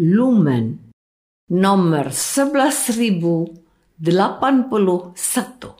Lumen nomor 11081.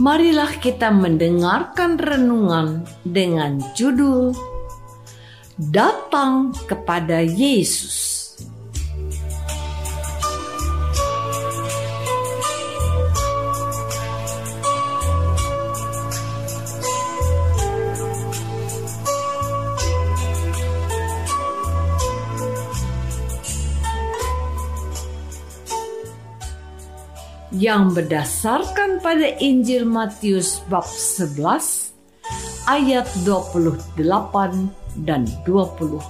marilah kita mendengarkan renungan dengan judul Datang kepada Yesus. Yang berdasarkan pada Injil Matius bab 11 ayat 28 dan 29.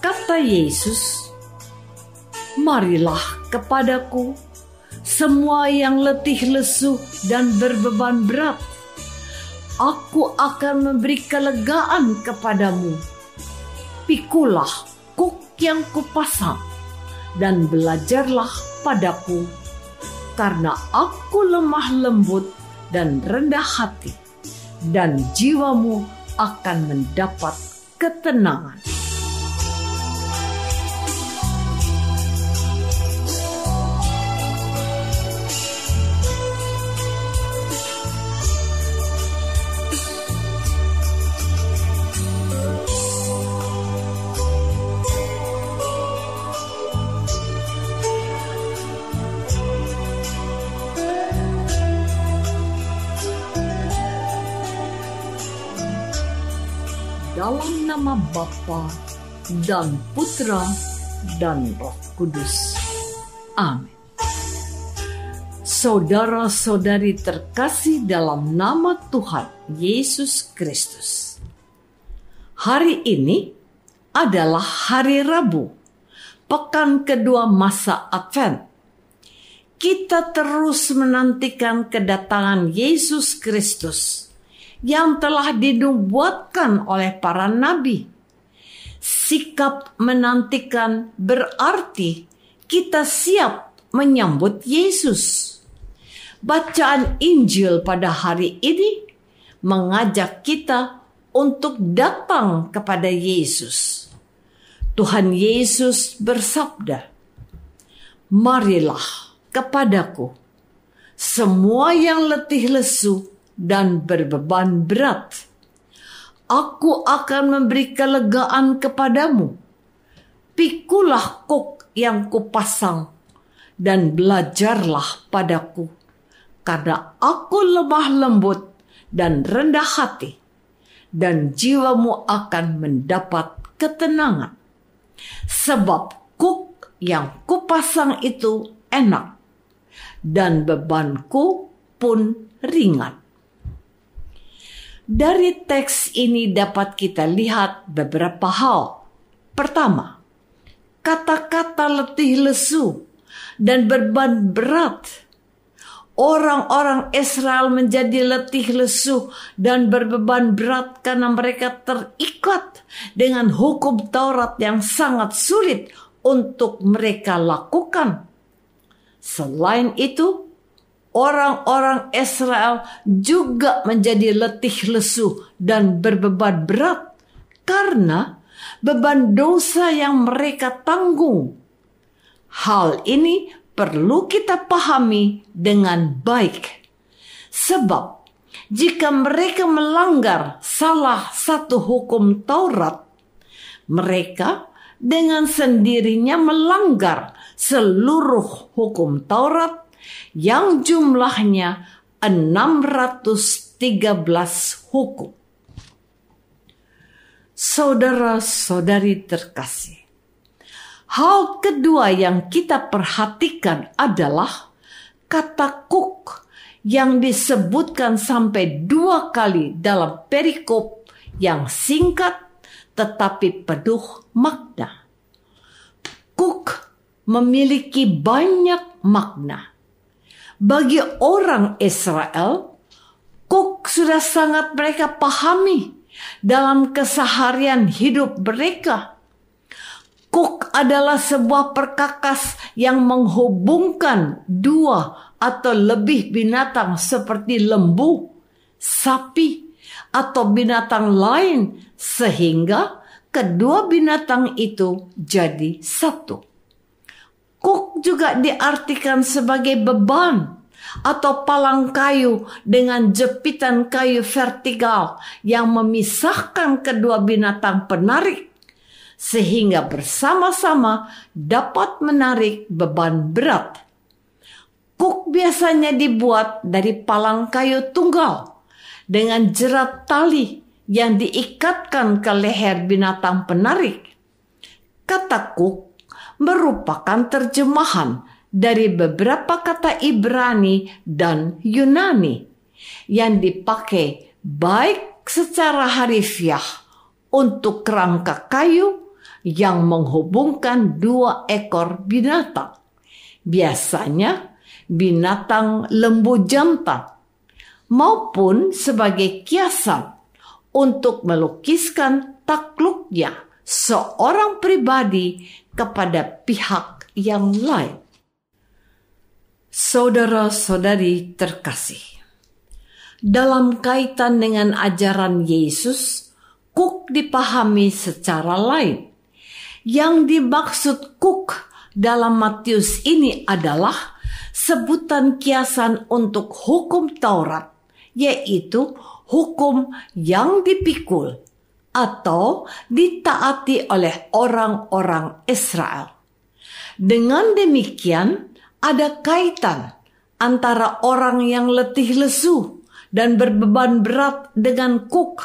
Kata Yesus, "Marilah kepadaku semua yang letih lesu dan berbeban berat. Aku akan memberi kelegaan kepadamu. Pikulah kuk yang kupasang dan belajarlah padaku, karena aku lemah lembut dan rendah hati, dan jiwamu akan mendapat ketenangan. Dalam nama Bapa dan Putra dan Roh Kudus. Amin. Saudara-saudari terkasih dalam nama Tuhan Yesus Kristus. Hari ini adalah hari Rabu, pekan kedua masa Advent. Kita terus menantikan kedatangan Yesus Kristus yang telah dinubuatkan oleh para nabi. Sikap menantikan berarti kita siap menyambut Yesus. Bacaan Injil pada hari ini mengajak kita untuk datang kepada Yesus. Tuhan Yesus bersabda, "Marilah kepadaku, semua yang letih lesu dan berbeban berat. Aku akan memberi kelegaan kepadamu. Pikulah kuk yang kupasang dan belajarlah padaku. Karena aku lemah lembut dan rendah hati, dan jiwamu akan mendapat ketenangan. Sebab kuk yang kupasang itu enak, dan bebanku pun ringan. Dari teks ini dapat kita lihat beberapa hal. Pertama, kata-kata letih lesu dan beban berat. Orang-orang Israel menjadi letih lesu dan berbeban berat karena mereka terikat dengan hukum Taurat yang sangat sulit untuk mereka lakukan. Selain itu, orang-orang Israel juga menjadi letih lesu dan berbeban berat karena beban dosa yang mereka tanggung. Hal ini perlu kita pahami dengan baik. Sebab jika mereka melanggar salah satu hukum Taurat, mereka dengan sendirinya melanggar seluruh hukum Taurat yang jumlahnya 613 hukum. Saudara-saudari terkasih, Hal kedua yang kita perhatikan adalah kata kuk yang disebutkan sampai dua kali dalam perikop yang singkat tetapi penuh makna. Kuk memiliki banyak makna. Bagi orang Israel, kuk sudah sangat mereka pahami dalam keseharian hidup mereka Kuk adalah sebuah perkakas yang menghubungkan dua atau lebih binatang seperti lembu, sapi, atau binatang lain sehingga kedua binatang itu jadi satu. Juga diartikan sebagai beban atau palang kayu dengan jepitan kayu vertikal yang memisahkan kedua binatang penarik sehingga bersama-sama dapat menarik beban berat. Kuk biasanya dibuat dari palang kayu tunggal dengan jerat tali yang diikatkan ke leher binatang penarik. Kata kuk merupakan terjemahan dari beberapa kata Ibrani dan Yunani yang dipakai baik secara harifiah untuk kerangka kayu yang menghubungkan dua ekor binatang. Biasanya binatang lembu jantan maupun sebagai kiasan untuk melukiskan takluknya seorang pribadi kepada pihak yang lain. Saudara-saudari terkasih, dalam kaitan dengan ajaran Yesus, kuk dipahami secara lain. Yang dimaksud kuk dalam Matius ini adalah sebutan kiasan untuk hukum Taurat, yaitu hukum yang dipikul atau ditaati oleh orang-orang Israel. Dengan demikian, ada kaitan antara orang yang letih lesu dan berbeban berat dengan kuk,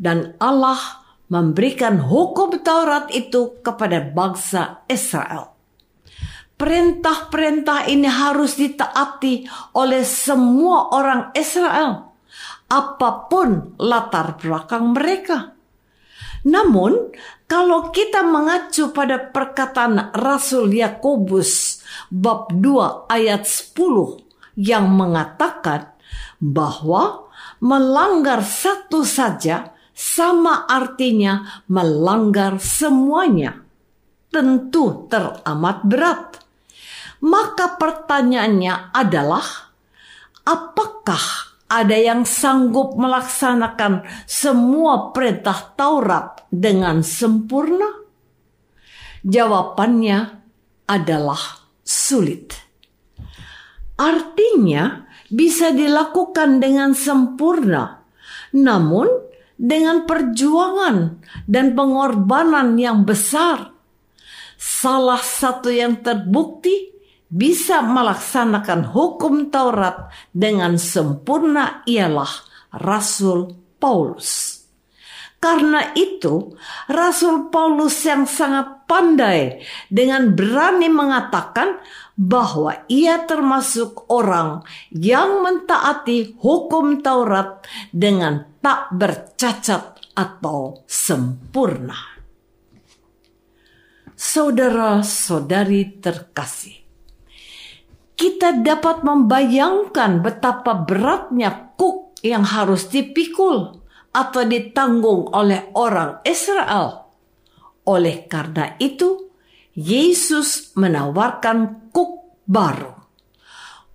dan Allah memberikan hukum Taurat itu kepada bangsa Israel. Perintah-perintah ini harus ditaati oleh semua orang Israel, apa pun latar belakang mereka. Namun, kalau kita mengacu pada perkataan Rasul Yakobus bab 2 ayat 10 yang mengatakan bahwa melanggar satu saja sama artinya melanggar semuanya. Tentu teramat berat. Maka pertanyaannya adalah, apakah ada yang sanggup melaksanakan semua perintah Taurat dengan sempurna? Jawabannya adalah sulit. Artinya, bisa dilakukan dengan sempurna, namun dengan perjuangan dan pengorbanan yang besar. Salah satu yang terbukti bisa melaksanakan hukum Taurat dengan sempurna ialah Rasul Paulus. Karena itu, Rasul Paulus yang sangat pandai dengan berani mengatakan bahwa ia termasuk orang yang mentaati hukum Taurat dengan tak bercacat atau sempurna. Saudara-saudari terkasih, kita dapat membayangkan betapa beratnya kuk yang harus dipikul atau ditanggung oleh orang Israel. Oleh karena itu, Yesus menawarkan kuk baru.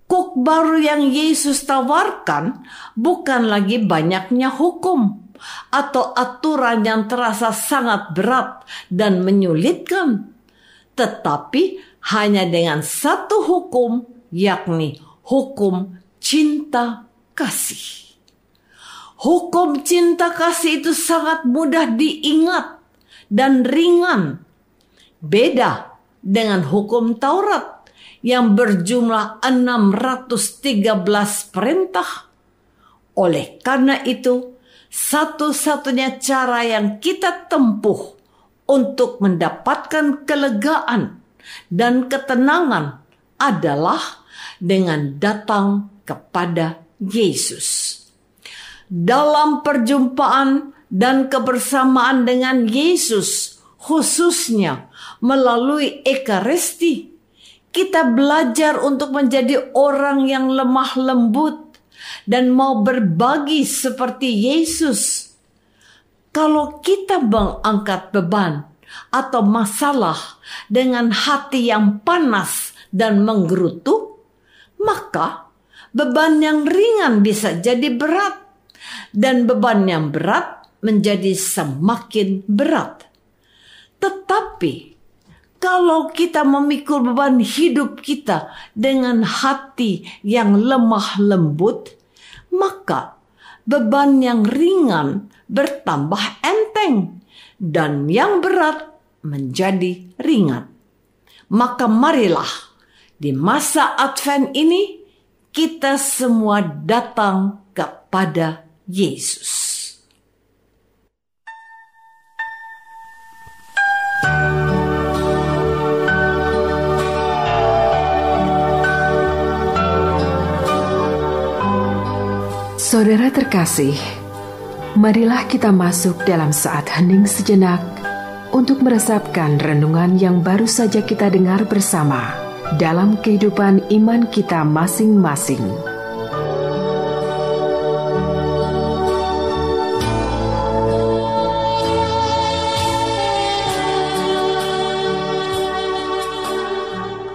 Kuk baru yang Yesus tawarkan bukan lagi banyaknya hukum atau aturan yang terasa sangat berat dan menyulitkan, tetapi hanya dengan satu hukum yakni hukum cinta kasih. Hukum cinta kasih itu sangat mudah diingat dan ringan. Beda dengan hukum Taurat yang berjumlah 613 perintah. Oleh karena itu, satu-satunya cara yang kita tempuh untuk mendapatkan kelegaan dan ketenangan adalah dengan datang kepada Yesus. Dalam perjumpaan dan kebersamaan dengan Yesus, khususnya melalui Ekaristi, kita belajar untuk menjadi orang yang lemah lembut dan mau berbagi seperti Yesus. Kalau kita mengangkat beban atau masalah dengan hati yang panas dan menggerutu, maka beban yang ringan bisa jadi berat dan beban yang berat menjadi semakin berat. Tetapi kalau kita memikul beban hidup kita dengan hati yang lemah lembut, maka beban yang ringan bertambah enteng dan yang berat menjadi ringan. Maka marilah di masa Advent ini, kita semua datang kepada Yesus. Saudara terkasih, marilah kita masuk dalam saat hening sejenak untuk meresapkan renungan yang baru saja kita dengar bersama dalam kehidupan iman kita masing-masing.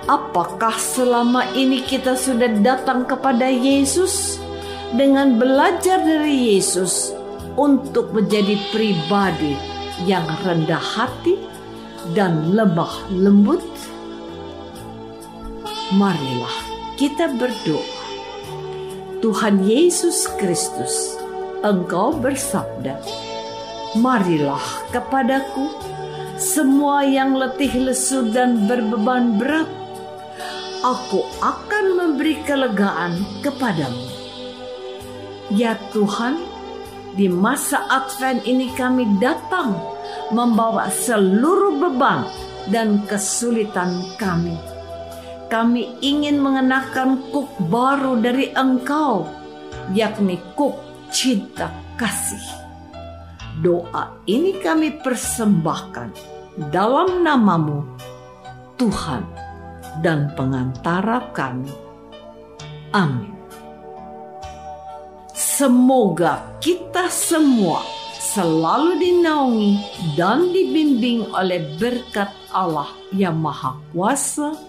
Apakah selama ini kita sudah datang kepada Yesus dengan belajar dari Yesus untuk menjadi pribadi yang rendah hati dan lemah lembut? Marilah kita berdoa. Tuhan Yesus Kristus, Engkau bersabda, Marilah kepadaku semua yang letih lesu dan berbeban berat, aku akan memberi kelegaan kepadamu. Ya Tuhan, di masa Advent ini kami datang membawa seluruh beban dan kesulitan kami kami ingin mengenakan kuk baru dari engkau, yakni kuk cinta kasih. Doa ini kami persembahkan dalam namamu, Tuhan dan pengantara kami. Amin. Semoga kita semua selalu dinaungi dan dibimbing oleh berkat Allah yang Maha Kuasa